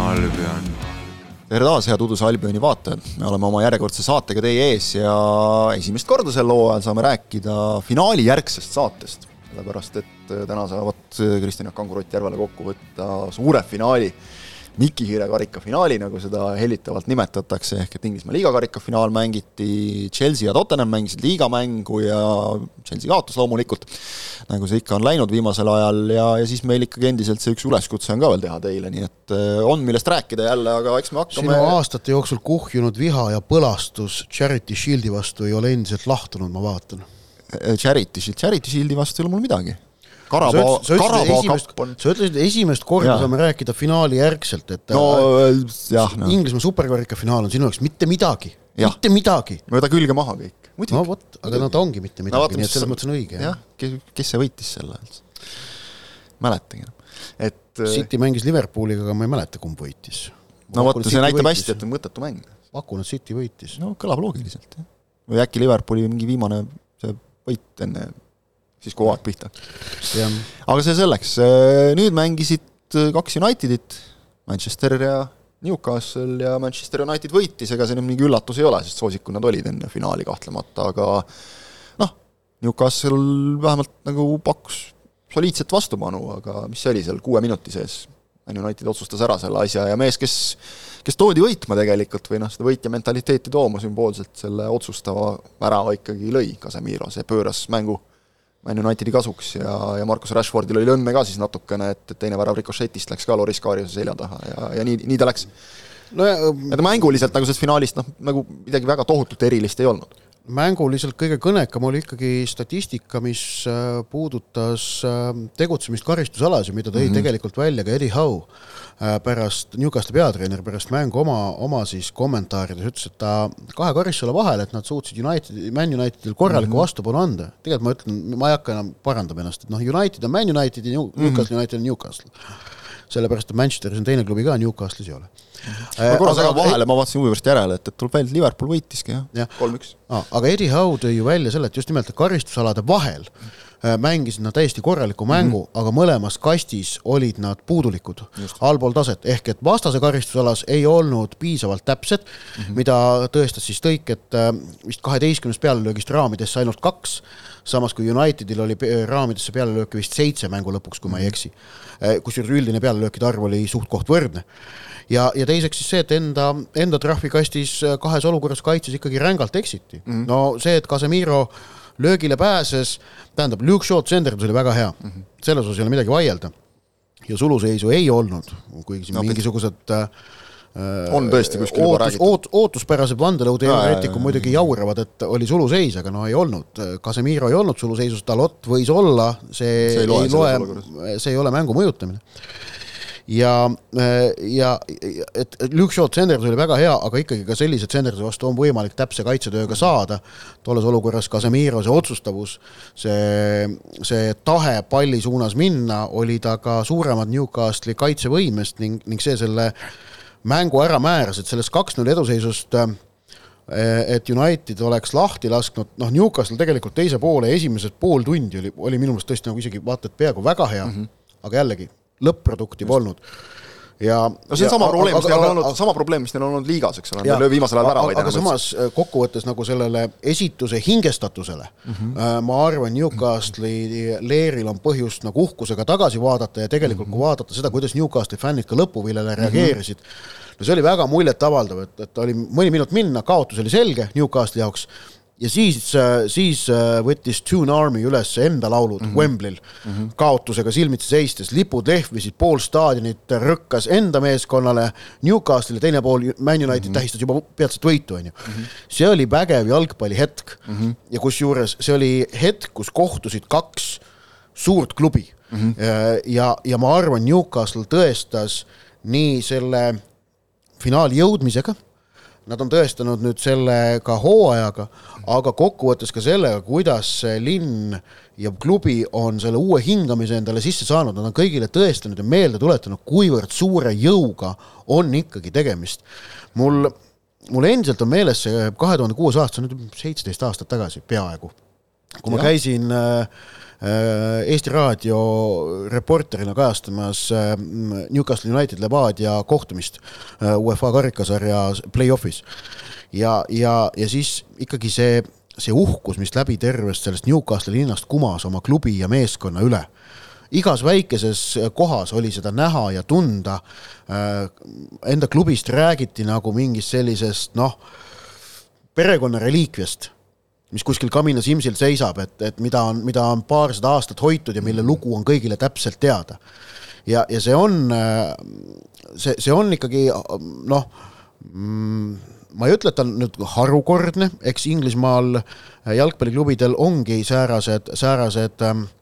Albion. tere taas, head Uduse Albioni vaatajad, me oleme oma järjekordse saatega teie ees ja esimest korda sel hooajal saame rääkida finaali järgsest saatest, sellepärast et täna saavad Kristjan Jaak Kangur, Ott Järvela kokku võtta suure finaali Miki Hiire karikafinaali, nagu seda hellitavalt nimetatakse, ehk et Inglismaa liiga karikafinaal mängiti, Chelsea ja Tottenham mängisid liigamängu ja Chelsea kaotas loomulikult, nagu see ikka on läinud viimasel ajal ja, ja siis meil ikkagi endiselt see üks üleskutse on ka veel teha teile, nii et äh, on, millest rääkida jälle, aga eks me hakkame sinu aastate jooksul kuhjunud viha ja põlastus Charity Shieldi vastu ei ole endiselt lahtunud, ma vaatan. Charity Shield, Charity Shieldi vastu ei ole mul midagi Karabao, Karabao kapp on. sa ütlesid, esimest korda ja. saame rääkida finaali järgselt, et no äh, jah no.. Inglismaa superkarika finaal on sinu jaoks mitte midagi, mitte midagi. mööda külge maha kõik, no vot, aga nad ongi mitte midagi no,, nii et selles mõttes on õige. jah, kes, kes see võitis selle üldse? mäletagi enam, et. Äh, City mängis Liverpooliga, aga ma ei mäleta, kumb võitis. no vot, see näitab võitis. hästi, et on mõttetu mäng. pakun, et City võitis. no kõlab loogiliselt, jah. või äkki Liverpooli mingi viimane see võit enne siis kui hooaeg pihta. aga see selleks, nüüd mängisid kaks Unitedit, Manchester ja Newcastle ja Manchester United võitis, ega see nüüd mingi üllatus ei ole, sest soosikud nad olid enne finaali kahtlemata, aga noh, Newcastle vähemalt nagu pakkus soliidset vastupanu, aga mis see oli seal kuue minuti sees, United otsustas ära selle asja ja mees, kes kes toodi võitma tegelikult või noh, seda võitja mentaliteeti tooma sümboolselt, selle otsustava värava ikkagi lõi. Casemiro, see pööras mängu Man Unitedi kasuks ja, ja Markus Rashfordil oli õnne ka siis natukene, et, et teine värav rikošetist läks ka Loris Kariuse selja taha ja, ja nii, nii ta läks. no ja et mänguliselt nagu sellest finaalist noh, nagu midagi väga tohutut erilist ei olnud mänguliselt kõige kõnekam oli ikkagi statistika, mis äh, puudutas äh, tegutsemist karistusalas ja mida tõi mm -hmm. tegelikult välja ka Eddie Howe Äh, pärast, Newcastli peatreener pärast mängu oma, oma siis kommentaarides ütles, et ta kahe karistuse vahel, et nad suutsid United, Man Unitedil korralikku mm -hmm. vastupanu anda. tegelikult ma ütlen, ma ei hakka enam parandama ennast, et noh, United on Man United ja New, mm -hmm. Newcastle United on Newcastle. Sellepärast, et Manchesteris on teine klubi ka, Newcastle'is ei ole ma korra segan vahele, ma vaatasin huvi pärast järele, et, et tuleb välja, et Liverpool võitiski jah ja. ja., kolm-üks. aga Eddie Howe tõi ju välja selle, et just nimelt karistusalade vahel Äh, mängisid nad täiesti korraliku mängu mm, -hmm. aga mõlemas kastis olid nad puudulikud, allpool taset, ehk et vastase karistusalas ei olnud piisavalt täpsed mm, -hmm. mida tõestas siis tõik, et äh, vist kaheteistkümnest pealelöögist raamidesse ainult kaks, samas kui Unitedil oli raamidesse pealelööke vist seitse mängu lõpuks, kui ma ei mhm. eksi. Äh, kusjuures üldine pealelöökide arv oli suht-koht võrdne ja, ja teiseks siis see, et enda, enda trahvikastis kahes olukorras kaitses ikkagi rängalt eksiti mm. -hmm. no see, et Casemiro äh, löögile pääses, tähendab, Luke Shaw't senderdus oli väga hea mm, -hmm. selles osas ei ole midagi vaielda. ja suluseisu ei olnud, kuigi siin no, mingisugused äh, on tõesti kuskil juba räägitud oot,. ootuspärased vandenõuteoreetikud muidugi jauravad, et oli suluseis, aga no ei olnud. Casemiro ei olnud suluseisus, Dalot võis olla, see, ei loe, ei loe, see ei ole mängu mõjutamine ja, ja et Luke Shot senderdus oli väga hea, aga ikkagi ka sellise senderduse vastu on võimalik täpse kaitsetööga saada. tolles olukorras Casemiro see otsustavus, see, see tahe palli suunas minna, oli ta ka suuremad Newcastli kaitsevõimest ning, ning see selle mängu ära määras, et sellest kaks-null eduseisust et United oleks lahti lasknud, noh, Newcastle tegelikult teise poole esimesed pool tundi oli, oli minu meelest tõesti nagu isegi vaata et peaaegu väga hea. Mm, -hmm. aga jällegi lõpp-produkti polnud ja no see on ja, sama probleem, mis neil on olnud, sama probleem, mis neil on olnud liigas, eks ole, nad ei löö viimasel ajal väravaid. aga samas kokkuvõttes nagu sellele esituse hingestatusele mm, -hmm. ma arvan, Newcastle'i leeril on põhjust nagu uhkusega tagasi vaadata ja tegelikult mm -hmm. kui vaadata seda, kuidas Newcastle'i fännid ka lõpuviljele mhm. reageerisid mm, -hmm. no see oli väga muljetavaldav, et, et oli mõni minut minna, kaotus oli selge Newcastle'i jaoks ja siis, äh, siis äh, võttis Tune Army üles enda laulud mm -hmm. Wembley'l mm -hmm. kaotusega silmitsi seistes, lipud lehvisid, pool staadionit rõkkas enda meeskonnale, Newcastle'ile, teine pool Man United mm -hmm. tähistas juba peatset võitu, onju. Mhm. see oli vägev jalgpallihetk mm -hmm. ja kusjuures see oli hetk, kus kohtusid kaks suurt klubi mm. -hmm. ja, ja ma arvan, Newcastle tõestas nii selle finaali jõudmisega Nad on tõestanud nüüd selle ka hooajaga, aga kokkuvõttes ka sellega, kuidas linn ja klubi on selle uue hingamise endale sisse saanud, nad on kõigile tõestanud ja meelde tuletanud, kuivõrd suure jõuga on ikkagi tegemist. mul, mul endiselt on meeles see kahe tuhande kuues aasta, see on nüüd seitseteist aastat tagasi peaaegu, kui ma ja. käisin äh, Eesti Raadio reporterina kajastamas Newcastle United Levadia kohtumist UEFA karikasarja play-off'is. ja, ja, ja siis ikkagi see, see uhkus, mis läbi tervest sellest Newcastle'i linnast kumas oma klubi ja meeskonna üle igas väikeses kohas oli seda näha ja tunda. Enda klubist räägiti nagu mingist sellisest noh, perekonna reliikviast mis kuskil kamina simsil seisab, et, et mida on, mida on paarsada aastat hoitud ja mille lugu on kõigile täpselt teada. ja, ja see on, see, see on ikkagi noh, mm, ma ei ütle, et ta on nüüd harukordne, eks Inglismaal jalgpalliklubidel ongi säärased, säärased ähm, Äh,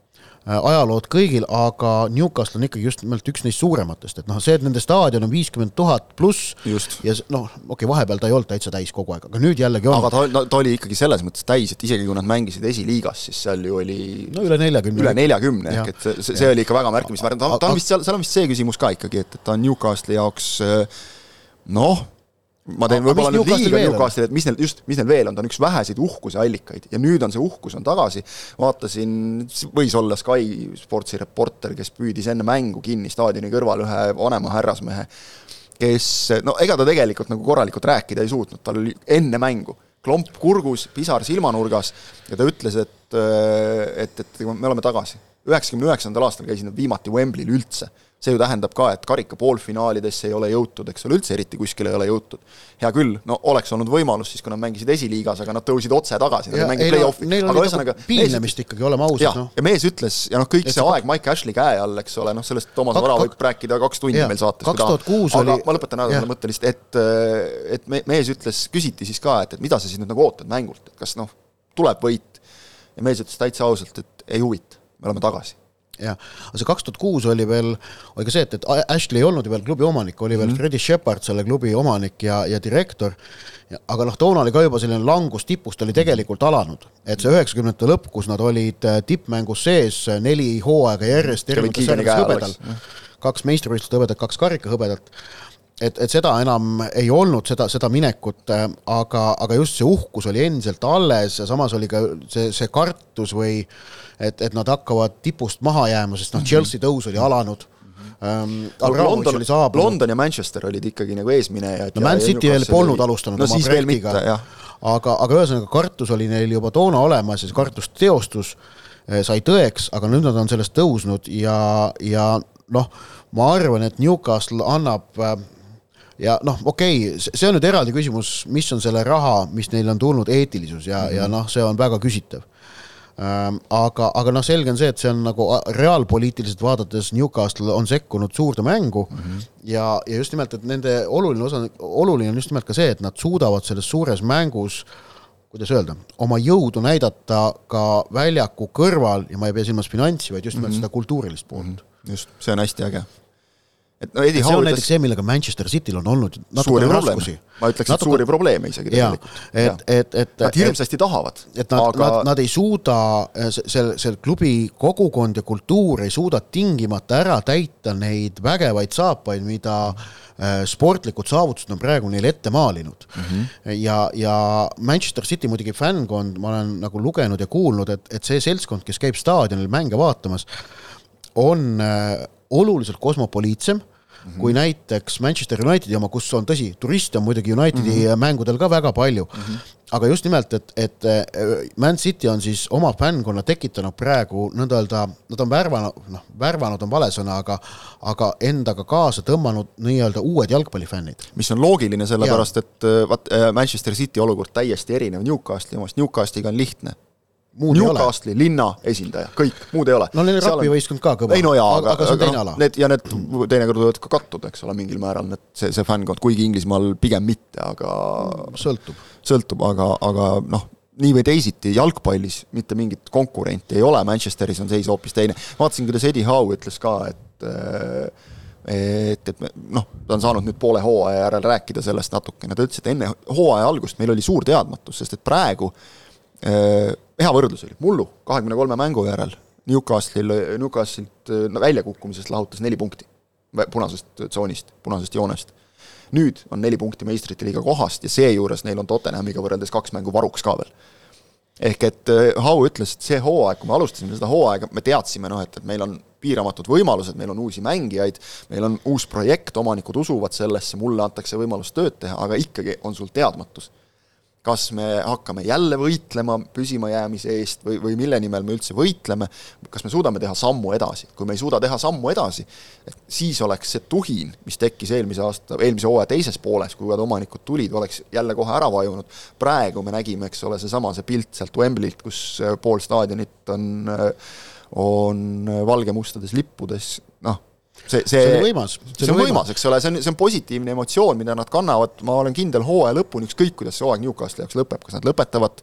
ajalood kõigil, aga Newcastle on ikkagi just nimelt üks neist suurematest, et noh, see, et nende staadion on viiskümmend tuhat pluss ja noh, okei okay,, vahepeal ta ei olnud täitsa täis kogu aeg, aga nüüd jällegi on. aga ta, no, ta oli ikkagi selles mõttes täis, et isegi kui nad mängisid esiliigas, siis seal ju oli no üle neljakümne. üle neljakümne, ehk et see, see, see oli ikka väga märkimisväärne, ta, ta on vist seal, seal on vist see küsimus ka ikkagi, et, et ta on Newcastle'i jaoks äh, noh ma teen võib-olla nüüd liiga Newcastle'ile, et mis neil, just, mis neil veel on, ta on üks väheseid uhkuse allikaid. Ja nüüd on see uhkus on tagasi, vaatasin, võis olla Sky Sportsi reporter, kes püüdis enne mängu kinni staadioni kõrval ühe vanema härrasmehe, kes, no ega ta tegelikult nagu korralikult rääkida ei suutnud, tal oli enne mängu klomp kurgus, pisar silmanurgas ja ta ütles, et, et, et me oleme tagasi. üheksakümne üheksandal aastal käisid nad viimati Wembley'l üldse see ju tähendab ka, et karika poolfinaalidesse ei ole jõutud, eks ole, üldse eriti kuskile ei ole jõutud. hea küll, no oleks olnud võimalus siis, kui nad mängisid esiliigas, aga nad tõusid otse tagasi, nad ei mänginud play-off'i, aga ühesõnaga piinlemist ikkagi, oleme ausad, noh. ja mees ütles, ja noh, kõik et see aeg Mike Ashley käe all, eks ole, noh, sellest Toomas Vara võib rääkida kaks tundi ja, meil saates. kaks tuhat kuus oli ma lõpetan ära selle mõtte lihtsalt, et et me, mees ütles, küsiti siis ka, et, et mida sa siis nüüd nagu ootad mängult, et kas noh, tuleb võit, ja mees ütles täitsa ausalt, et ei huvita, me oleme tagasi jah, aga see kaks tuhat kuus oli veel, oli ka see, et, et Ashley ei olnud ju veel klubi omanik, oli veel mm -hmm. Freddie Shepard, selle klubi omanik ja, ja direktor. aga noh, toona oli ka juba selline langus tipust oli tegelikult alanud, et see üheksakümnendate lõpp, kus nad olid äh, tippmängus sees neli hooaega järjest erinevates sarjades hõbedal, kaks meistrivõistluste hõbedat, kaks karikahõbedat et, et seda enam ei olnud, seda, seda minekut, äh, aga, aga just see uhkus oli endiselt alles ja samas oli ka see, see kartus või äh, et, et nad hakkavad tipust maha jääma, sest noh, Chelsea tõus oli alanud ähm,. London, London ja Manchester olid ikkagi nagu eesminejad. no Man City veel polnud alustanud no, oma projektiga, aga, aga ühesõnaga kartus oli neil juba toona olemas ja see kartus teostus, eh, sai tõeks, aga nüüd nad on sellest tõusnud ja, ja noh, ma arvan, et Newcastle annab äh, ja noh, okei okay,, see on nüüd eraldi küsimus, mis on selle raha, mis neile on tulnud, eetilisus ja mm, -hmm. ja noh, see on väga küsitav aga, aga noh, selge on see, et see on nagu reaalpoliitiliselt vaadates Newcastle on sekkunud suurde mängu mm -hmm. ja, ja just nimelt, et nende oluline osa, oluline on just nimelt ka see, et nad suudavad selles suures mängus kuidas öelda, oma jõudu näidata ka väljaku kõrval ja ma ei pea silmas finantsi, vaid just nimelt mm -hmm. seda kultuurilist poolt mm. -hmm. just, see on hästi äge et no Eddie Howe näiteks see, millega Manchester Cityl on olnud natuke raskusi. ma ütleks natuke..., et suuri probleeme isegi tegelikult. et, et, et Nad hirmsasti tahavad. et nad aga..., nad, nad ei suuda, see, see klubi kogukond ja kultuur ei suuda tingimata ära täita neid vägevaid saapaid, mida äh, sportlikud saavutused on praegu neile ette maalinud mm. -hmm. ja, ja Manchester City muidugi fännkond, ma olen nagu lugenud ja kuulnud, et, et see seltskond, kes käib staadionil mänge vaatamas, on äh, oluliselt kosmopoliitsem mm -hmm. kui näiteks Manchester Unitedi oma, kus on tõsi, turiste on muidugi Unitedi mm -hmm. mängudel ka väga palju mm, -hmm. aga just nimelt, et, et Man City on siis oma fännkonna tekitanud praegu nõnda öelda, nad on värvanud, noh, värvanud on vale sõna, aga aga endaga kaasa tõmmanud nii-öelda uued jalgpallifännid. mis on loogiline, sellepärast et vaat Manchester City olukord täiesti erinev Newcastli omast, Newcastliga on lihtne Newcastle'i linna esindaja, kõik, muud ei ole. no neil on rugby-võistkond ka kõva. ei no jaa, aga, aga see on teine ala. Need ja need teinekord võivad ka kattuda, eks ole, mingil määral need, see, see fännkond, kuigi Inglismaal pigem mitte, aga sõltub. sõltub, aga, aga noh, nii või teisiti jalgpallis mitte mingit konkurenti ei ole, Manchesteris on seis hoopis teine. vaatasin, kuidas Eddie Howe ütles ka, et et, et noh, ta on saanud nüüd poole hooaja järel rääkida sellest natukene, ta ütles, et enne hooaja algust meil oli suur teadmatus, sest et praegu äh, hea võrdlus oli, mullu kahekümne kolme mängu järel Newcastle'il, Newcastle'ilt väljakukkumisest lahutas neli punkti punasest tsoonist, punasest joonest. nüüd on neli punkti meistrite liiga kohast ja seejuures neil on Tottenhamiga võrreldes kaks mängu varuks ka veel. ehk et Hau ütles, et see hooaeg, kui me alustasime seda hooaega, me teadsime noh, et, et meil on piiramatud võimalused, meil on uusi mängijaid, meil on uus projekt, omanikud usuvad sellesse, mulle antakse võimalus tööd teha, aga ikkagi on sul teadmatus kas me hakkame jälle võitlema püsimajäämise eest või, või mille nimel me üldse võitleme, kas me suudame teha sammu edasi, kui me ei suuda teha sammu edasi, siis oleks see tuhin, mis tekkis eelmise aasta, eelmise hooaja teises pooles, kui uued omanikud tulid, oleks jälle kohe ära vajunud. praegu me nägime, eks ole, seesama see pilt sealt Wembley't, kus pool staadionit on, on valgemustades lippudes, noh, see, see, see on võimas. see on võimas, eks ole, see on, see on positiivne emotsioon, mida nad kannavad, ma olen kindel hooaja lõpuni, ükskõik kuidas see hooaeg Newcastle'i jaoks lõpeb, kas nad lõpetavad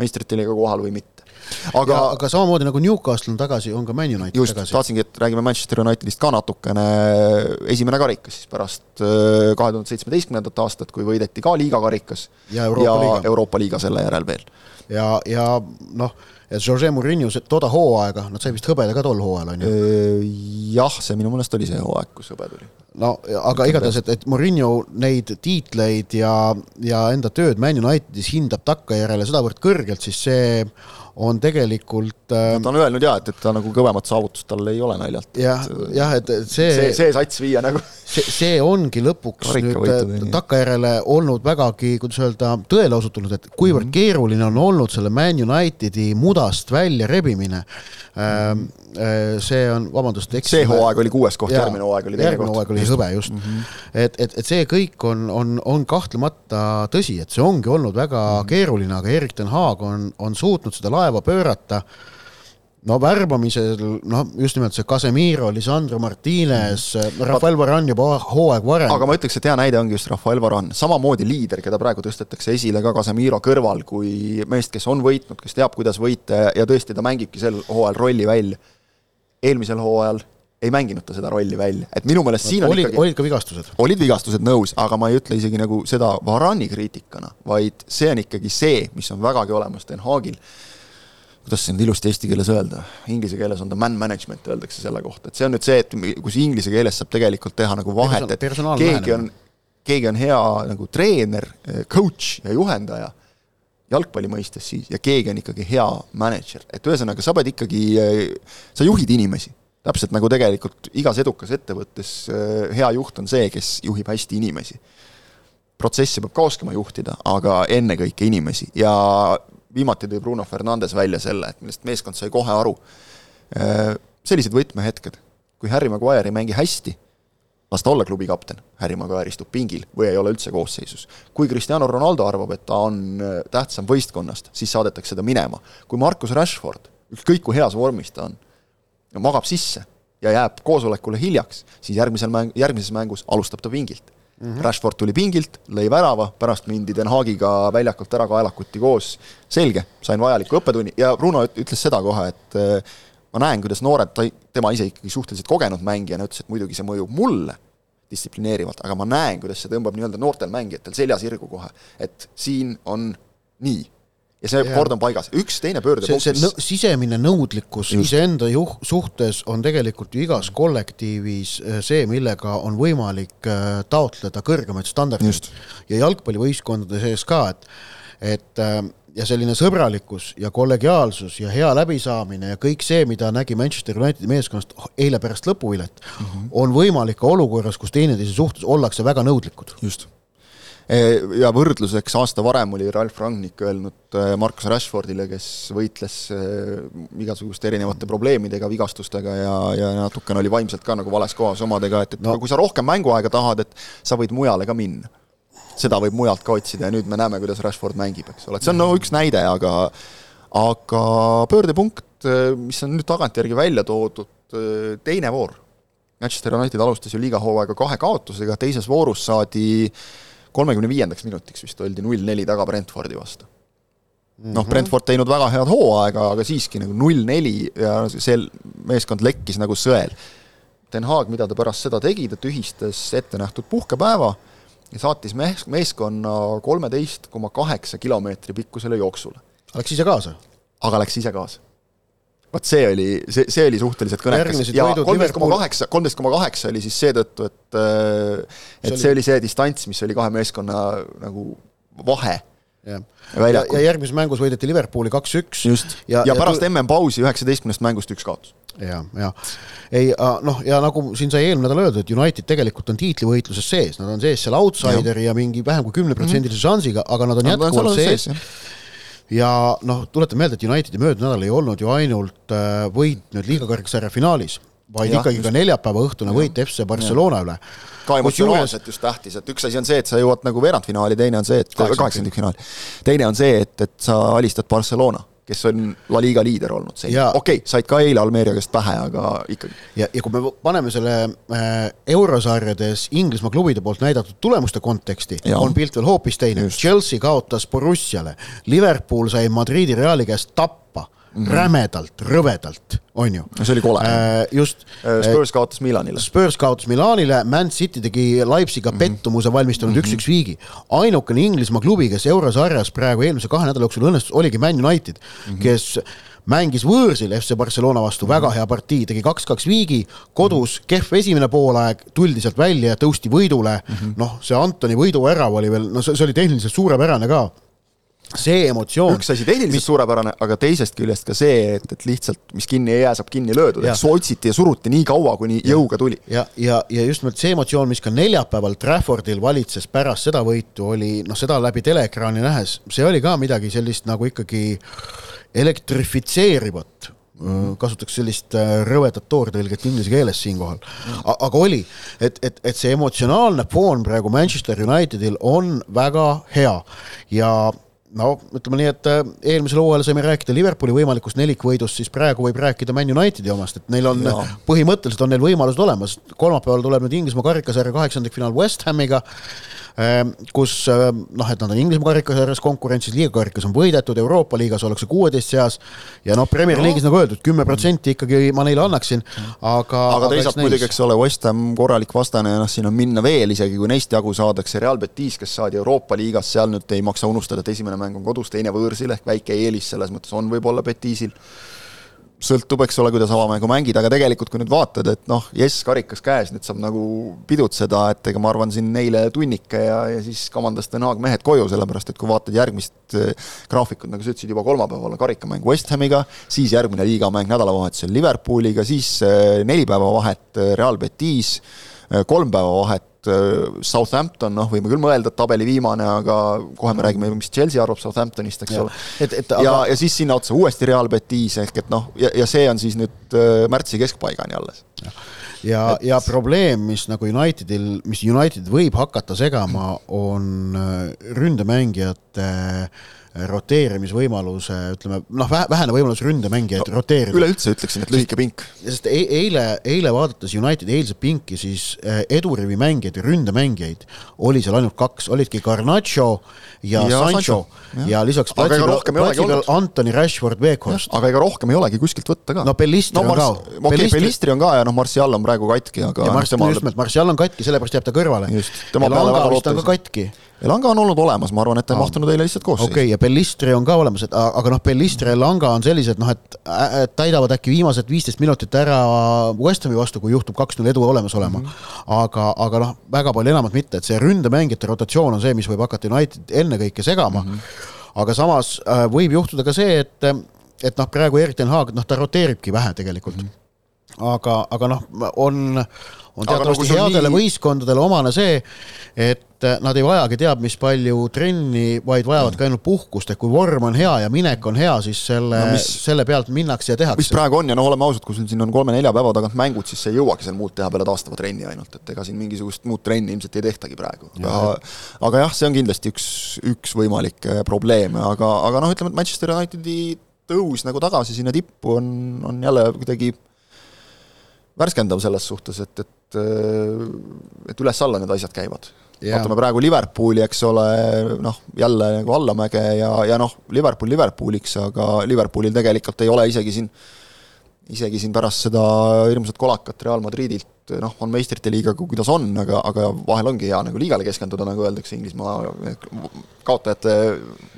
meistrite liiga kohal või mitte. aga, aga samamoodi nagu Newcastle on tagasi, on ka Man United just, tagasi. tahtsingi, et räägime Manchester Unitedist ka natukene, esimene karikas siis pärast äh, kahe tuhande seitsmeteistkümnendat aastat, kui võideti ka liigakarikas ja Euroopa ja liiga, Euroopa liiga selle järel veel. Ja, ja noh Jose Murillo toda hooaega, nad said vist hõbeda ka tol hooajal, on ju? Jah, see minu meelest oli see hooaeg, kus hõbe tuli. no aga igatahes, et, et Murillo neid tiitleid ja, ja enda tööd Man Unitedis hindab takkajärele sedavõrd kõrgelt, siis see on tegelikult äh, ta on öelnud jaa, et, et ta nagu kõvemat saavutust tal ei ole naljalt. jah, jah, et see see, see sats viia nagu see, see ongi lõpuks nüüd takkajärele olnud vägagi, kuidas öelda, tõele osutunud, et kuivõrd mm -hmm. keeruline on olnud selle Man Unitedi mudast välja rebimine ähm,. see on, vabandust, see hooaeg oli kuues koht, järgmine hooaeg oli teine koht. järgmine hooaeg oli hõbe, just mm. -hmm. et, et, et see kõik on, on, on kahtlemata tõsi, et see ongi olnud väga mm -hmm. keeruline, aga Erik ten Haag on, on suutnud seda laeva pöörata no värbamisel, noh, just nimelt see Casemiro, Lisandro Martinez mm., Rafael Varane juba hooaeg varem. aga ma ütleks, et hea näide ongi just Rafael Varane, samamoodi liider, keda praegu tõstetakse esile ka Casemiro kõrval kui meest, kes on võitnud, kes teab, kuidas võita ja tõesti, ta mängibki sel hooajal rolli välja. eelmisel hooajal ei mänginud ta seda rolli välja, et minu meelest siin on olid, ikkagi olid ka vigastused? olid vigastused, nõus, aga ma ei ütle isegi nagu seda Varani kriitikana, vaid see on ikkagi see, mis on vägagi olemas Den Haagil kuidas see nüüd ilusti eesti keeles öelda, inglise keeles on ta man management, öeldakse selle kohta, et see on nüüd see, et kus inglise keeles saab tegelikult teha nagu vahet, et keegi on, keegi on hea nagu treener, coach ja juhendaja, jalgpalli mõistes siis, ja keegi on ikkagi hea mänedžer, et ühesõnaga, sa pead ikkagi, sa juhid inimesi. täpselt nagu tegelikult igas edukas ettevõttes hea juht on see, kes juhib hästi inimesi. Protsessi peab ka oskama juhtida, aga ennekõike inimesi. Ja viimati tõi Bruno Fernandes välja selle, et millest meeskond sai kohe aru. Äh, sellised võtmehetked, kui Harry Maguire ei mängi hästi, las ta olla klubi kapten, Harry Maguire istub pingil või ei ole üldse koosseisus. kui Cristiano Ronaldo arvab, et ta on äh, tähtsam võistkonnast, siis saadetakse ta minema. kui Marcus Rashford, ükskõik kui heas vormis ta on, magab sisse ja jääb koosolekule hiljaks, siis järgmisel mäng, järgmises mängus alustab ta pingilt Mm -hmm. Rashford tuli pingilt, lõi värava, pärast mindi Den Haagiga väljakult ära kaelakuti koos, selge, sain vajaliku õppetunni. Ja Bruno ütles seda kohe, et äh, ma näen, kuidas noored, ta, tema ise ikkagi suhteliselt kogenud mängijana ütles, et muidugi see mõjub mulle distsiplineerivalt, aga ma näen, kuidas see tõmbab nii-öelda noortel mängijatel selja sirgu kohe, et siin on nii ja see ja. kord on paigas, üks teine pöördepunkt. see, see nõ sisemine nõudlikkus iseenda juh-, suhtes on tegelikult ju igas kollektiivis äh, see, millega on võimalik äh, taotleda kõrgemaid standardeid. ja jalgpallivõistkondade sees ka, et, et äh, ja selline sõbralikkus ja kollegiaalsus ja hea läbisaamine ja kõik see, mida nägi Manchester Unitedi meeskonnast eile pärast lõpuvilet mm, -hmm. on võimalik ka olukorras, kus teineteise suhtes ollakse väga nõudlikud. just ja võrdluseks aasta varem oli Ralf Rangnick öelnud äh, Marcus Rashfordile, kes võitles äh, igasuguste erinevate probleemidega, vigastustega ja, ja natukene oli vaimselt ka nagu vales kohas omadega, et, et no. kui sa rohkem mänguaega tahad, et sa võid mujale ka minna. seda võib mujalt ka otsida ja nüüd me näeme, kuidas Rashford mängib, eks ole, et see on no üks näide, aga aga pöördepunkt, mis on nüüd tagantjärgi välja toodud, teine voor. Manchester United alustas ju liiga hooaega kahe kaotusega, teises voorus saadi äh, kolmekümne viiendaks minutiks vist oldi null neli taga Brentfordi vastu. noh, mhm. Brentford teinud väga head hooaega, aga siiski nagu null neli ja see meeskond lekkis nagu sõel. Den Haag, mida ta pärast seda tegi, ta tühistas ettenähtud puhkepäeva ja saatis mees, meeskonna kolmeteist koma kaheksa kilomeetri pikkusele jooksule. Läks ise kaasa? aga läks ise kaasa vot see oli, see, see oli suhteliselt kõnekas. Ja kolmteist koma kaheksa, kolmteist koma kaheksa oli siis seetõttu, et äh, et see oli, see oli see distants, mis oli kahe meeskonna nagu vahe. jah, ja, ja järgmises mängus võideti Liverpooli kaks-üks. just, ja, ja, ja pärast tu... MM-pausi üheksateistkümnest mängust üks kaotus. ja, ja ei noh, ja nagu siin sai eelmine nädal öeldud, United tegelikult on tiitlivõitluses sees, nad on sees seal outsideri ja, ja mingi vähem kui kümneprotsendilise šansiga, aga nad on jätkuvalt sees, sees ja noh, tuletan meelde, et Unitedi möödunud nädal ei olnud ju ainult äh, võit nüüd liiga kõrgsarja finaalis, vaid ja, ikkagi just. ka neljapäeva õhtune võit FC Barcelona ja. üle. ka emotsionaalselt just tähtis, et üks asi on see, et sa jõuad nagu veerandfinaali, teine on see, et kaheksakümmend finaali. teine on see, et, et sa alistad Barcelona kes on La Liga liider olnud seni. okei okay,, said ka eile Almeria käest pähe, aga ikkagi. ja, ja kui me paneme selle äh, eurosarjades Inglismaa klubide poolt näidatud tulemuste konteksti, on pilt veel hoopis teine. Chelsea kaotas Borussiale, Liverpool sai Madridi Reali käest tappa mm -hmm. rämedalt, rõvedalt, on ju. see oli kole äh,. just äh,. Spurs kaotas Milanile. Spurs kaotas Milanile, Man City tegi Leipziga mm -hmm. pettumuse valmistanud üks-üks mm -hmm. viigi. ainukene Inglismaa klubi, kes eurosarjas praegu eelmise kahe nädala jooksul õnnestus, oligi Man United mm, -hmm. kes mängis võõrsil FC Barcelona vastu mm -hmm. väga hea partii, tegi kaks-kaks viigi, kodus kehv esimene poolaeg, tuldi sealt välja ja tõusti võidule mm -hmm.. noh, see Antoni võiduvärav oli veel, no see, see oli tehniliselt suurepärane ka see emotsioon. üks asi tehniliselt mis... suurepärane, aga teisest küljest ka see, et, et lihtsalt, mis kinni ei jää, saab kinni löödud, ehk otsiti ja suruti nii kaua, kuni ja. jõuga tuli. ja, ja, ja just nimelt see emotsioon, mis ka neljapäeval Traffordil valitses pärast seda võitu, oli noh, seda läbi teleekraani nähes, see oli ka midagi sellist nagu ikkagi elektrifitseerivat kasutaks sellist äh, rõvedat toortõlget inglise keeles siinkohal. aga oli, et, et, et see emotsionaalne foon praegu Manchester Unitedil on väga hea ja no ütleme nii, et äh, eelmisel hooajal saime rääkida Liverpooli võimalikust nelikvõidust, siis praegu võib rääkida Man Unitedi omast, et neil on, põhimõtteliselt on neil võimalused olemas. kolmapäeval tuleb nüüd Inglismaa karikasarja kaheksandikfinaal West Hamiga kus ehm, noh, et nad on Inglismaa karikasarjas konkurentsis, liigakarikas on võidetud, Euroopa liigas ollakse kuueteist seas ja noh, Premier no. League'is nagu öeldud, kümme protsenti ikkagi ma neile annaksin, aga aga teisalt muidugi, eks ole, West Ham korralik vastane ja noh, siin on minna veel, isegi kui neist jagu saadakse, Real Betis, kes saadi Euroopa liigas, seal nüüd ei maksa unustada, et esimene mäng on kodus, teine võõrsil ehk väike eelis selles mõttes on võib-olla Betisil sõltub, eks ole, kuidas avamängu mängid, aga tegelikult kui nüüd vaatad, et noh, jess, karikas käes, nüüd saab nagu pidutseda, et ega ma arvan, siin neile tunnike ja, ja siis kamandas Den Haag mehed koju, sellepärast et kui vaatad järgmist eh, graafikut, nagu sa ütlesid, juba kolmapäeval karikamäng West Hamiga, siis järgmine liigamäng nädalavahetusel Liverpooliga, siis eh, neli päeva vahet eh, Real Betis, kolm päeva vahet Äh, Southampton, noh, võime küll mõelda, et tabeli viimane, aga kohe me räägime, mis Chelsea arvab Southamptonist, eks ja. ole. et, et aga... ja, ja siis sinna otsa uuesti Real Betis ehk et noh, ja, ja see on siis nüüd äh, märtsi keskpaigani alles. ja, et... ja probleem, mis nagu Unitedil, mis United võib hakata segama, on äh, ründemängijate äh, roteerimisvõimaluse, ütleme noh, vähene võimalus ründemängijaid no, roteerida. üleüldse ütleksin, et lühike pink. sest e eile, eile vaadates Unitedi eilset pinki, siis eh, edurivi mängijaid ja ründemängijaid oli seal ainult kaks, olidki Garnacho ja, ja Sancho ja, ja lisaks platsi peal, platsi peal Antoni Rashford, Weghorst. aga ega rohkem ei olegi kuskilt võtta ka. no Bellistri no, on ka. okei okay,, Bellistri on ka ja noh, Martial on praegu katki, aga. ja Mars-, just nimelt, Martial on katki, sellepärast jääb ta kõrvale. ja Langa vist on ka katki Elanga on olnud olemas, ma arvan, et ta ei mahtunud eile lihtsalt koosseisu. okei okay,, ja Bellistri on ka olemas, et aga noh, Bellistri ja Langa on sellised noh, et täidavad äkki viimased viisteist minutit ära West Hami vastu, kui juhtub kaks-null edu olemas olema mm. -hmm. aga, aga noh, väga palju enamat mitte, et see ründemängijate rotatsioon on see, mis võib hakata United ennekõike segama mm. -hmm. aga samas äh, võib juhtuda ka see, et, et noh, praegu Erik ten Haag, noh, ta roteeribki vähe tegelikult mm. -hmm. aga, aga noh, on on teatavasti nagu headele nii... võistkondadele omane see, et nad ei vajagi teab mis palju trenni, vaid vajavad ka ainult puhkust, et kui vorm on hea ja minek on hea, siis selle no,, mis... selle pealt minnakse ja tehakse. mis praegu on ja noh, oleme ausad, kui sul siin on kolme-nelja päeva tagant mängud, siis ei jõuagi seal muud teha peale taastava trenni ainult, et ega siin mingisugust muud trenni ilmselt ei tehtagi praegu. aga, aga jah, see on kindlasti üks, üks võimalikke probleeme, aga, aga noh, ütleme, et Manchester Unitedi tõus nagu tagasi sinna tippu on, on jälle kuidagi värskendav selles suhtes, et, et et üles-alla need asjad käivad. vaatame praegu Liverpooli, eks ole, noh, jälle nagu allamäge ja, ja noh, Liverpool Liverpooliks, aga Liverpoolil tegelikult ei ole isegi siin, isegi siin pärast seda hirmsat kolakat Real Madridilt, noh, on meistrite liigaga, kuidas on, aga, aga vahel ongi hea nagu liigale keskenduda, nagu öeldakse Inglismaa kaotajate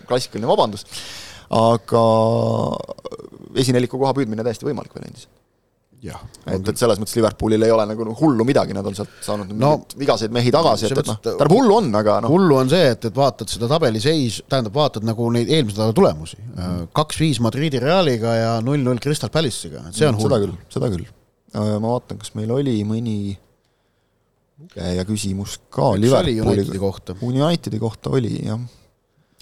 klassikaline vabandus, aga esineliku koha püüdmine täiesti võimalik veel endiselt et, et selles mõttes Liverpoolil ei ole nagu hullu midagi, nad on sealt saanud no, vigaseid mehi tagasi, et, et noh, tähendab hullu on, aga noh. hullu on see, et, et vaatad seda tabeliseis, tähendab, vaatad nagu neid eelmise nädala tulemusi mm.. kaks-viis Madridi Realiga ja null-null Crystal Palace'iga, et see on hull. seda küll, seda küll. Äh, ma vaatan, kas meil oli mõni lugeja küsimus ka Liverpooli kohta. Unitedi kohta oli, jah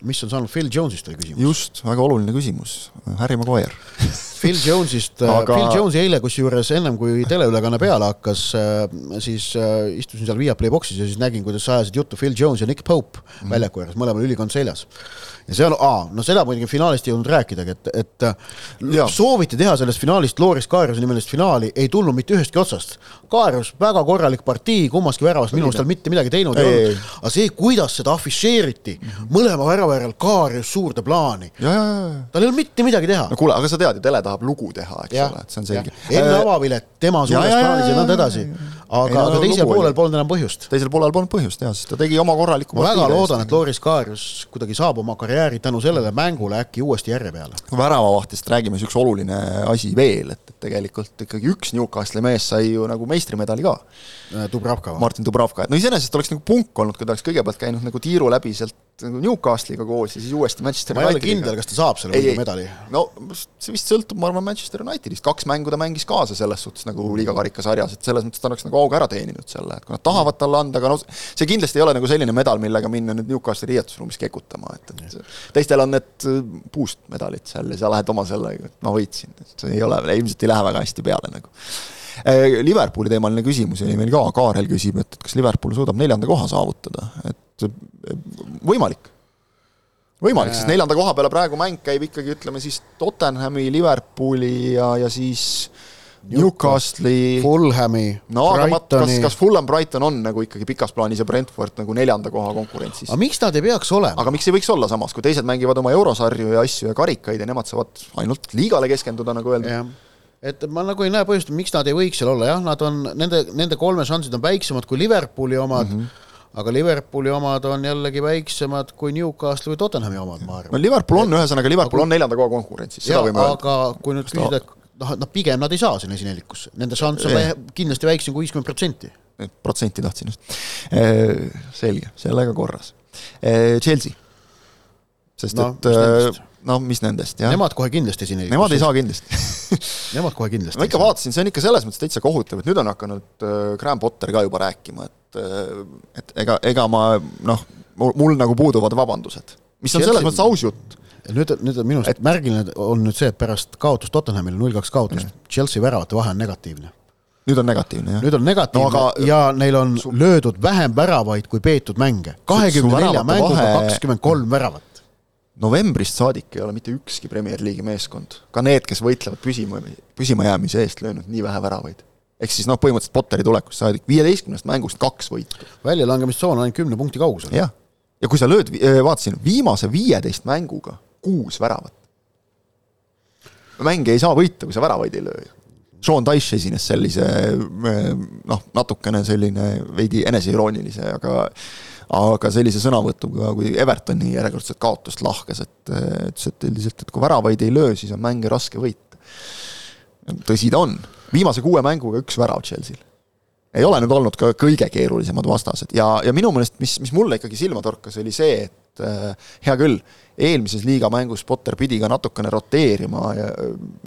mis on saanud Phil Jones'ist, oli küsimus. just, väga oluline küsimus, Harry Maguire Phil Jones'ist äh, Aga..., Phil Jones'i eile kusjuures ennem kui teleülekanne peale hakkas, äh, siis äh, istusin seal Viaplay boksis ja siis nägin, kuidas ajasid juttu Phil Jones ja Nick Pope mm väljaku ääres, mõlemal ülikond seljas ja see on, no seda muidugi finaalist ei jõudnud rääkidagi, et, et ja. sooviti teha sellest finaalist Loris Kaariuse nimelist finaali, ei tulnud mitte ühestki otsast. Kaarius, väga korralik partii, kummaski väravast minu arust tal mitte midagi teinud ei, ei olnud, aga see, kuidas seda afišeeriti mm, -hmm. mõlema värava järel Kaarius suurde plaani. tal ei olnud mitte midagi teha. no kuule, aga sa tead ju, tele tahab lugu teha, eks ja. ole, et see on selge. enne äh, avapilet, tema suures plaanis ja nõnda edasi aga, aga teisel poolel polnud enam põhjust. teisel poolel polnud põhjust jah, sest ta tegi oma korraliku ma väga loodan, et Loris Kaarius kuidagi saab oma karjääri tänu sellele mängule äkki uuesti järje peale. kui väravavahtist räägime, siis üks oluline asi veel, et, et tegelikult ikkagi üks Newcastli mees sai ju nagu meistrimedali ka. Dubravka. Martin Dubravka, et no iseenesest oleks nagu punk olnud, kui ta oleks kõigepealt käinud nagu tiiru läbi sealt nagu Newcastle'iga koos ja siis uuesti Manchester Unitediga. ma ei ole kindel, kas ta saab selle võidumedali. no see vist sõltub, ma arvan, Manchester Unitedist, kaks mängu ta mängis kaasa selles suhtes nagu liiga karikasarjas, et selles mõttes ta oleks nagu auga ära teeninud selle, et kui nad tahavad talle anda, aga noh, see kindlasti ei ole nagu selline medal, millega minna nüüd Newcastle'i riietusruumis kekutama, et, et teistel on need äh, puust medalid seal ja sa lähed oma sellega, et ma võitsin, et see ei ole, ilmselt ei lähe väga hästi peale nagu. Äh, Liverpooli teemaline küsimus oli meil ka, Kaarel küsib, et, et kas Liverpool suudab neljanda koha saavutada, et võimalik. võimalik, sest neljanda koha peale praegu mäng käib ikkagi ütleme siis Tottenhami, Liverpooli ja, ja siis Newcastle'i. Fulhami. no aga mat, kas, kas Fulham, Brighton on nagu ikkagi pikas plaanis ja Brentford nagu neljanda koha konkurentsis? aga miks nad ei peaks olema? aga miks ei võiks olla samas, kui teised mängivad oma eurosarju ja asju ja karikaid ja nemad saavad ainult liigale keskenduda, nagu öeldud et ma nagu ei näe põhjust, miks nad ei võiks seal olla, jah, nad on, nende, nende kolme šansid on väiksemad kui Liverpooli omad mm, -hmm aga Liverpooli omad on jällegi väiksemad kui Newcastle või Tottenhami omad, ma arvan. no Liverpool on, ühesõnaga Liverpool on neljanda koha konkurentsis, seda võime öelda. aga kui nüüd küsida, et noh, noh pigem nad ei saa sinna esinelikusse, nende šanss on kindlasti väiksem kui viiskümmend protsenti. protsenti tahtsin just. selge, sellega korras. Chelsea, sest no, et no mis nendest, jah. Nemad kohe kindlasti siin ei Nemad ei saa kindlasti Nemad kohe kindlasti ma ikka vaatasin, see on ikka selles mõttes täitsa kohutav, et nüüd on hakanud äh, Graham Potter ka juba rääkima, et äh, et ega, ega ma noh, mul nagu puuduvad vabandused. mis on selles mõttes aus jutt. nüüd, nüüd on minu arust et... märgiline on nüüd see, et pärast kaotust Tottenhamile, null kaks kaotust, Chelsea väravate vahe on negatiivne nüüd on negatiivne, jah? nüüd on negatiivne no, aga, ja neil on su... löödud vähem väravaid kui peetud mänge. kahekümne nelja mänguga kakskümmend kolm väravat novembrist saadik ei ole mitte ükski Premier League'i meeskond, ka need, kes võitlevad püsima, püsimajäämise eest, löönud nii vähe väravaid. ehk siis noh, põhimõtteliselt Potteri tulekust saadik viieteistkümnest mängust kaks võitu. väljalangemistsoon on ainult kümne punkti kaugusel. jah, ja kui sa lööd, äh, vaatasin, viimase viieteist mänguga kuus väravat. mänge ei saa võita, kui sa väravaid ei löö ju. Sean Dyche esines sellise äh, noh, natukene selline veidi eneseiroonilise, aga aga sellise sõnavõtuga, kui Evertoni järjekordset kaotust lahkas, et ütles, et üldiselt, et kui väravaid ei löö, siis on mänge raske võita. tõsi ta on, viimase kuue mänguga üks värav Chelsea'l. ei ole nüüd olnud ka kõige keerulisemad vastased ja, ja minu meelest, mis, mis mulle ikkagi silma torkas, oli see, et äh, hea küll, eelmises liiga mängus Potter pidi ka natukene roteerima ja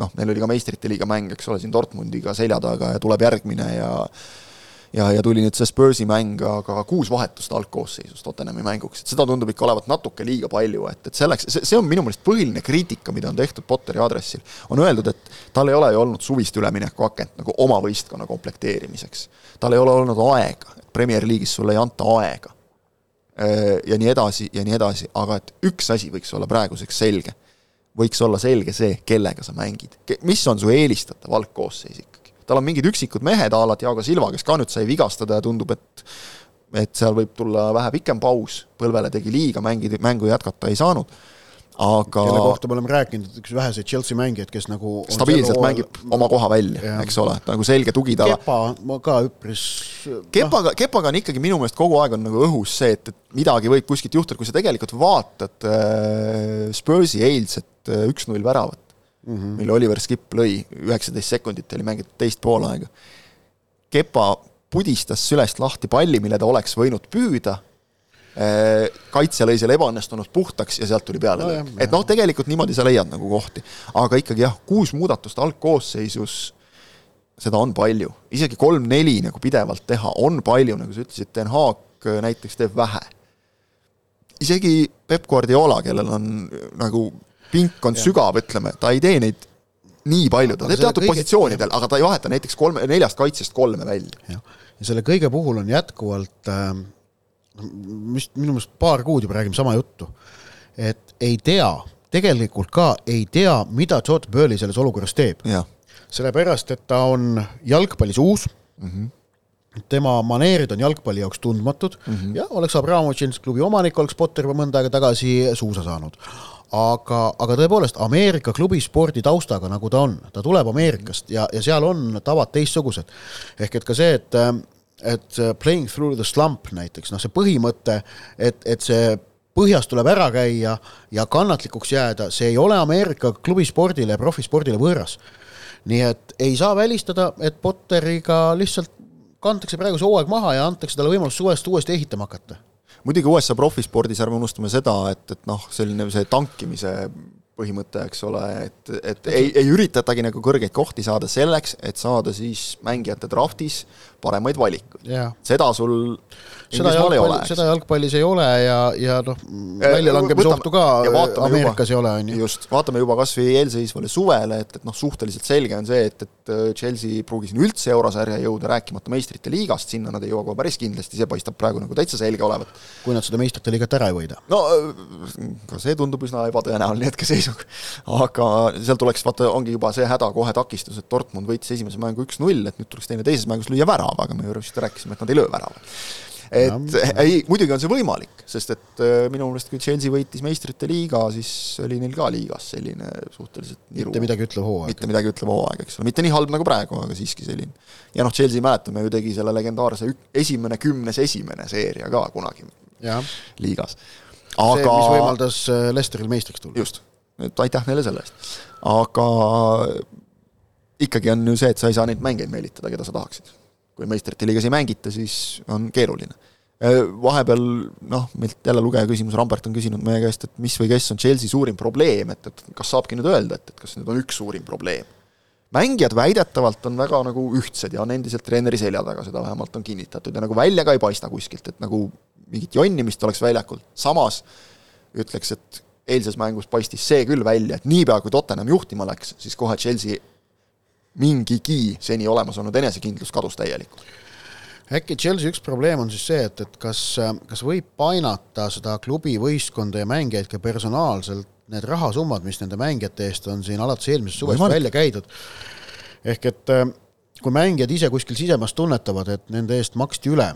noh, neil oli ka meistrite liiga mäng, eks ole, siin Dortmundiga selja taga ja tuleb järgmine ja ja, ja tuli nüüd see Spursi mäng, aga kuus vahetust algkoosseisus Tottenhami mänguks, et seda tundub ikka olevat natuke liiga palju, et, et selleks, see, see on minu meelest põhiline kriitika, mida on tehtud Potteri aadressil. on öeldud, et tal ei ole ju olnud suvist üleminekuakent nagu oma võistkonna komplekteerimiseks. tal ei ole olnud aega, Premier League'is sulle ei anta aega. ja nii edasi ja nii edasi, aga et üks asi võiks olla praeguseks selge. võiks olla selge see, kellega sa mängid, mis on su eelistatav algkoosseis ikka tal on mingid üksikud mehed, a la Diego Silva, kes ka nüüd sai vigastada ja tundub, et et seal võib tulla vähe pikem paus, põlvele tegi liiga, mängida, mängu jätkata ei saanud, aga kelle kohta me oleme rääkinud, üks väheseid Chelsea mängijaid, kes nagu stabiilselt mängib oma koha välja, eks ole, nagu selge tugitala. Kepa, ma ka üpris Kepaga no., Kepaga on ikkagi minu meelest kogu aeg on nagu õhus see, et, et midagi võib kuskilt juhtuda, kui sa tegelikult vaatad äh, Spursi eilset äh, üks-null väravat, mm, -hmm. mille Oliver Skipp lõi, üheksateist sekundit oli mängitud teist poolaega. Kepa pudistas sülest lahti palli, mille ta oleks võinud püüda Äh, kaitse lõi selle ebaõnnestunult puhtaks ja sealt tuli peale no,. et noh, tegelikult niimoodi sa leiad nagu kohti. aga ikkagi jah, kuus muudatust algkoosseisus, seda on palju. isegi kolm-neli nagu pidevalt teha on palju, nagu sa ütlesid, Den Haag äh, näiteks teeb vähe. isegi Peep Guardiola, kellel on äh, nagu pink on ja. sügav, ütleme, ta ei tee neid nii palju, ta teeb teatud kõige... positsioonidel, aga ta ei vaheta näiteks kolme, neljast kaitsest kolme välja. ja selle kõige puhul on jätkuvalt äh mis minu meelest paar kuud juba räägime sama juttu, et ei tea, tegelikult ka ei tea, mida Todd Burley selles olukorras teeb. sellepärast, et ta on jalgpallis uus mm, -hmm tema maneerid on jalgpalli jaoks tundmatud mm -hmm. ja oleks Abramovitš klubi omanik, oleks Potter juba mõnda aega tagasi suusa saanud. Aga, aga tõepoolest Ameerika klubispordi taustaga, nagu ta on, ta tuleb Ameerikast ja, ja seal on tavad teistsugused. ehk et ka see, et et playing through the slump näiteks, noh, see põhimõte, et, et see põhjas tuleb ära käia ja kannatlikuks jääda, see ei ole Ameerika klubispordile ja profispordile võõras. nii et ei saa välistada, et Potteriga lihtsalt kantakse praegu see hooaeg maha ja antakse talle võimalus suvest uuesti ehitama hakata. Muidugi USA profispordis ärme unustame seda, et, et noh, selline see tankimise põhimõte, eks ole, et, et ei, ei üritatagi nagu kõrgeid kohti saada selleks, et saada siis mängijate draftis paremaid valikuid. seda sul seda jalgpalli, seda jalgpallis ei ole ja, ja noh, väljalangemise ohtu ka Ameerikas juba, ei ole, on ju. just, vaatame juba kas või eelseisvale suvele, et, et noh, suhteliselt selge on see, et, et äh, Chelsea ei pruugi sinna üldse eurosarja jõuda, rääkimata meistrite liigast, sinna nad ei jõua kohe päris kindlasti, see paistab praegu nagu täitsa selge olevat. kui nad seda meistrite liigat ära ei võida. no ka see tundub üsna ebatõenäoline hetkeseisug. aga seal tuleks, vaata, ongi juba see häda kohe takistus, et Dortmund võitis esimese mängu üks-null, et nüüd tuleks teine teises mängus lüüa värav, aga me just rääkisime, et nad ei löö väravat et ja, ei, muidugi on see võimalik, sest et äh, minu meelest, kui Chelsea võitis meistrite liiga, siis oli neil ka liigas selline suhteliselt niru. mitte midagi ütlev hooaeg. mitte midagi ütlev hooaeg, eks ole, mitte nii halb nagu praegu, aga siiski selline. ja noh, Chelsea, mäletame ju, tegi selle legendaarse esimene kümnes esimene seeria ka kunagi ja. liigas. aga see, mis võimaldas äh, Lesteril meistriks tulla. just, et aitäh neile selle eest. aga ikkagi on ju see, et sa ei saa neid mängijaid meelitada, keda sa tahaksid kui meistrite liigas ei mängita, siis on keeruline. Äh, vahepeal noh, meilt jälle lugeja küsimus, Rambert on küsinud meie käest, et mis või kes on Chelsea suurim probleem, et, et kas saabki nüüd öelda, et, et kas nüüd on üks suurim probleem. mängijad väidetavalt on väga nagu ühtsed ja on endiselt treeneri selja taga, seda vähemalt on kinnitatud ja nagu välja ka ei paista kuskilt, et nagu mingit jonnimist oleks väljakul, samas ütleks, et eilses mängus paistis see küll välja, et niipea, kui Tottenham juhtima läks, siis kohe Chelsea mingigi seni olemas olnud enesekindlus kadus täielikult. äkki Chelsea üks probleem on siis see, et, et kas, kas võib painata seda klubi võistkonda ja mängijaid ka personaalselt need rahasummad, mis nende mängijate eest on siin alates eelmisest suvest välja käidud, ehk et äh, kui mängijad ise kuskil sisemas tunnetavad, et nende eest maksti üle,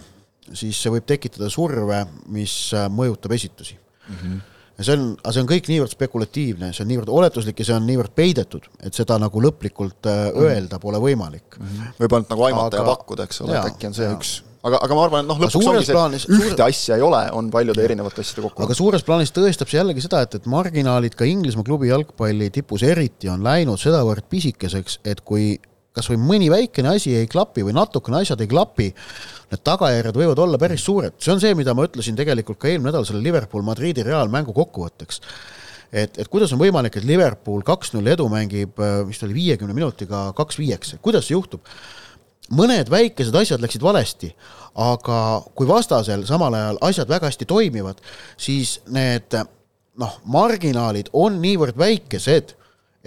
siis see võib tekitada surve, mis äh, mõjutab esitusi mm. -hmm ja see on, aga see on kõik niivõrd spekulatiivne, see on niivõrd oletuslik ja see on niivõrd peidetud, et seda nagu lõplikult äh, mhm. öelda pole võimalik mm. -hmm. võib ainult nagu aimata aga... ja pakkuda, eks ole, et äkki on see ja. üks aga, aga ma arvan, et noh, lõpuks ongi see, plaanis, ühte suure... asja ei ole, on paljude erinevate asjade kokku. aga suures plaanis tõestab see jällegi seda, et, et marginaalid ka Inglismaa klubi jalgpalli tipus eriti on läinud sedavõrd pisikeseks, et kui kas või mõni väikene asi ei klapi või natukene asjad ei klapi, need tagajärjed võivad olla päris suured, see on see, mida ma ütlesin tegelikult ka eelmine nädal selle Liverpool-Madridi reaalmängu kokkuvõtteks. et, et kuidas on võimalik, et Liverpool kaks-null edu mängib, vist oli viiekümne minutiga kaks viieks, kuidas see juhtub? mõned väikesed asjad läksid valesti, aga kui vastasel samal ajal asjad väga hästi toimivad, siis need noh, marginaalid on niivõrd väikesed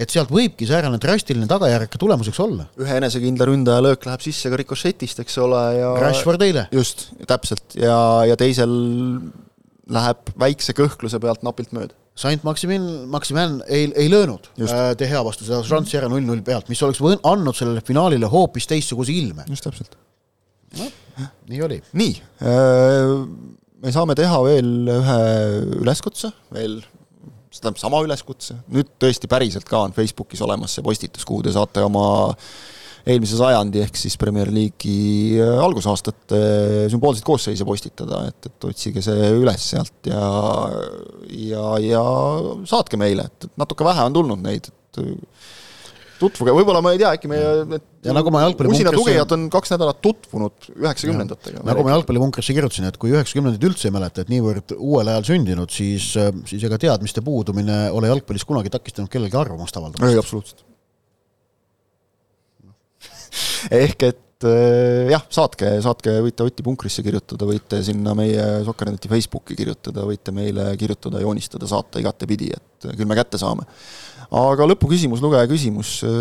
et sealt võibki säärane drastiline tagajärg ka tulemuseks olla. ühe enesekindla ründaja löök läheb sisse ka rikošetist, eks ole, ja Rashford eile. just, täpselt, ja, ja teisel läheb väikse kõhkluse pealt napilt mööda. Saint-Maximin, Maximin ei, ei löönud äh, De Gea vastu seda ära null-null pealt, mis oleks võin, andnud sellele finaalile hoopis teistsuguse ilme. just täpselt. noh, nii oli. nii äh,, me saame teha veel ühe üleskutse, veel see tähendab sama üleskutse, nüüd tõesti päriselt ka on Facebookis olemas see postitus, kuhu te saate oma eelmise sajandi ehk siis Premier League'i äh, algusaastate sümboolseid koosseise postitada, et, et otsige see üles sealt ja ja, ja saatke meile, et natuke vähe on tulnud neid, et tutvuge, võib-olla ma ei tea, äkki meie need ja nagu ma usinad lugejad on kaks nädalat tutvunud üheksakümnendatega. nagu ma jalgpallipunkrisse kirjutasin, et kui üheksakümnendaid üldse ei mäleta, et niivõrd uuel ajal sündinud, siis, siis ega teadmiste puudumine ole jalgpallis kunagi takistanud kellelgi arvamust avaldamast. ei, absoluutselt ehk et äh, jah, saatke, saatke, võite Oti punkrisse kirjutada, võite sinna meie Sokkerneti Facebooki kirjutada, võite meile kirjutada, joonistada, saata igatepidi, et küll me kätte saame. aga lõpuküsimus, lugeja küsimus, äh,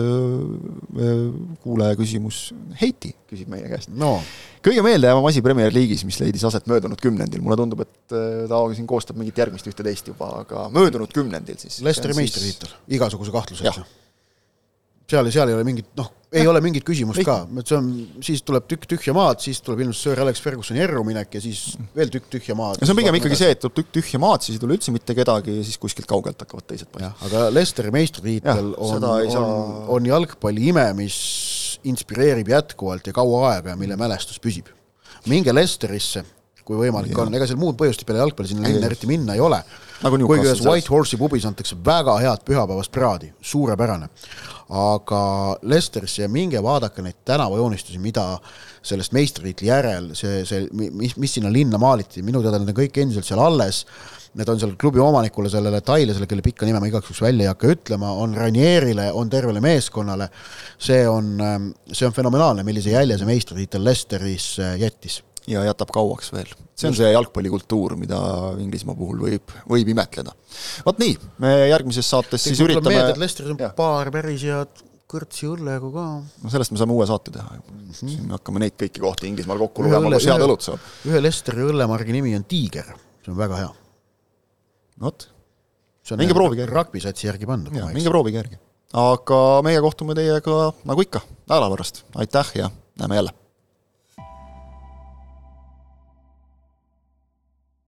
äh, kuulaja küsimus, Heiti küsib meie käest. No.. kõige meeldejäävam asi Premier League'is, mis leidis aset möödunud kümnendil, mulle tundub, et ta siin koostab mingit järgmist ühte-teist juba, aga möödunud kümnendil siis. Lesteri meistritiitel, igasuguse kahtluseta seal, seal ei ole mingit, noh, ei ole mingit küsimust ka, et see on, siis tuleb tükk tühja maad, siis tuleb ilmselt Sir Alex Fergusoni erruminek ja siis veel tükk tühja maad. see on pigem ikkagi see, et tuleb tükk tühja maad, siis ei tule üldse mitte kedagi ja siis kuskilt kaugelt hakkavad teised paistma. aga Leicesteri meistritiitel on, on, on jalgpalli ime, mis inspireerib jätkuvalt ja kaua aega ja mille mälestus püsib. minge Leicesterisse, kui võimalik ja. on, ega seal muud põhjust peale jalgpalli sinna linna eriti minna ei ole. Nagu kuigi ühes White Horse'i pubis antakse väga head pühapäevast praadi, suurepärane aga Lesterisse ja minge vaadake neid tänavajoonistusi, mida sellest meistritiitli järel see, see, mis, mis sinna linna maaliti, minu teada need on kõik endiselt seal alles. Need on seal klubi omanikule, sellele Tailasele, kelle pikka nime ma igaks juhuks välja ei hakka ütlema, on Ranierile, on tervele meeskonnale. see on, see on fenomenaalne, millise jälje see meistritiitel Lesteris jättis ja jätab kauaks veel. see on see jalgpallikultuur, mida Inglismaa puhul võib, võib imetleda. vot nii, me järgmises saates Teid siis üritame meelde, et Lesteris on paar päris head kõrtsi õllega ka. no sellest me saame uue saate teha mm. -hmm. siin me hakkame neid kõiki kohti Inglismaal kokku lugema, kus head õlut saab. ühe Lesteri õllemargi nimi on Tiiger, see on väga hea. vot. minge proovige järgi. ragbisatsi järgi pandud. minge proovige järgi. aga meie kohtume teiega nagu ikka nädala pärast, aitäh ja näeme jälle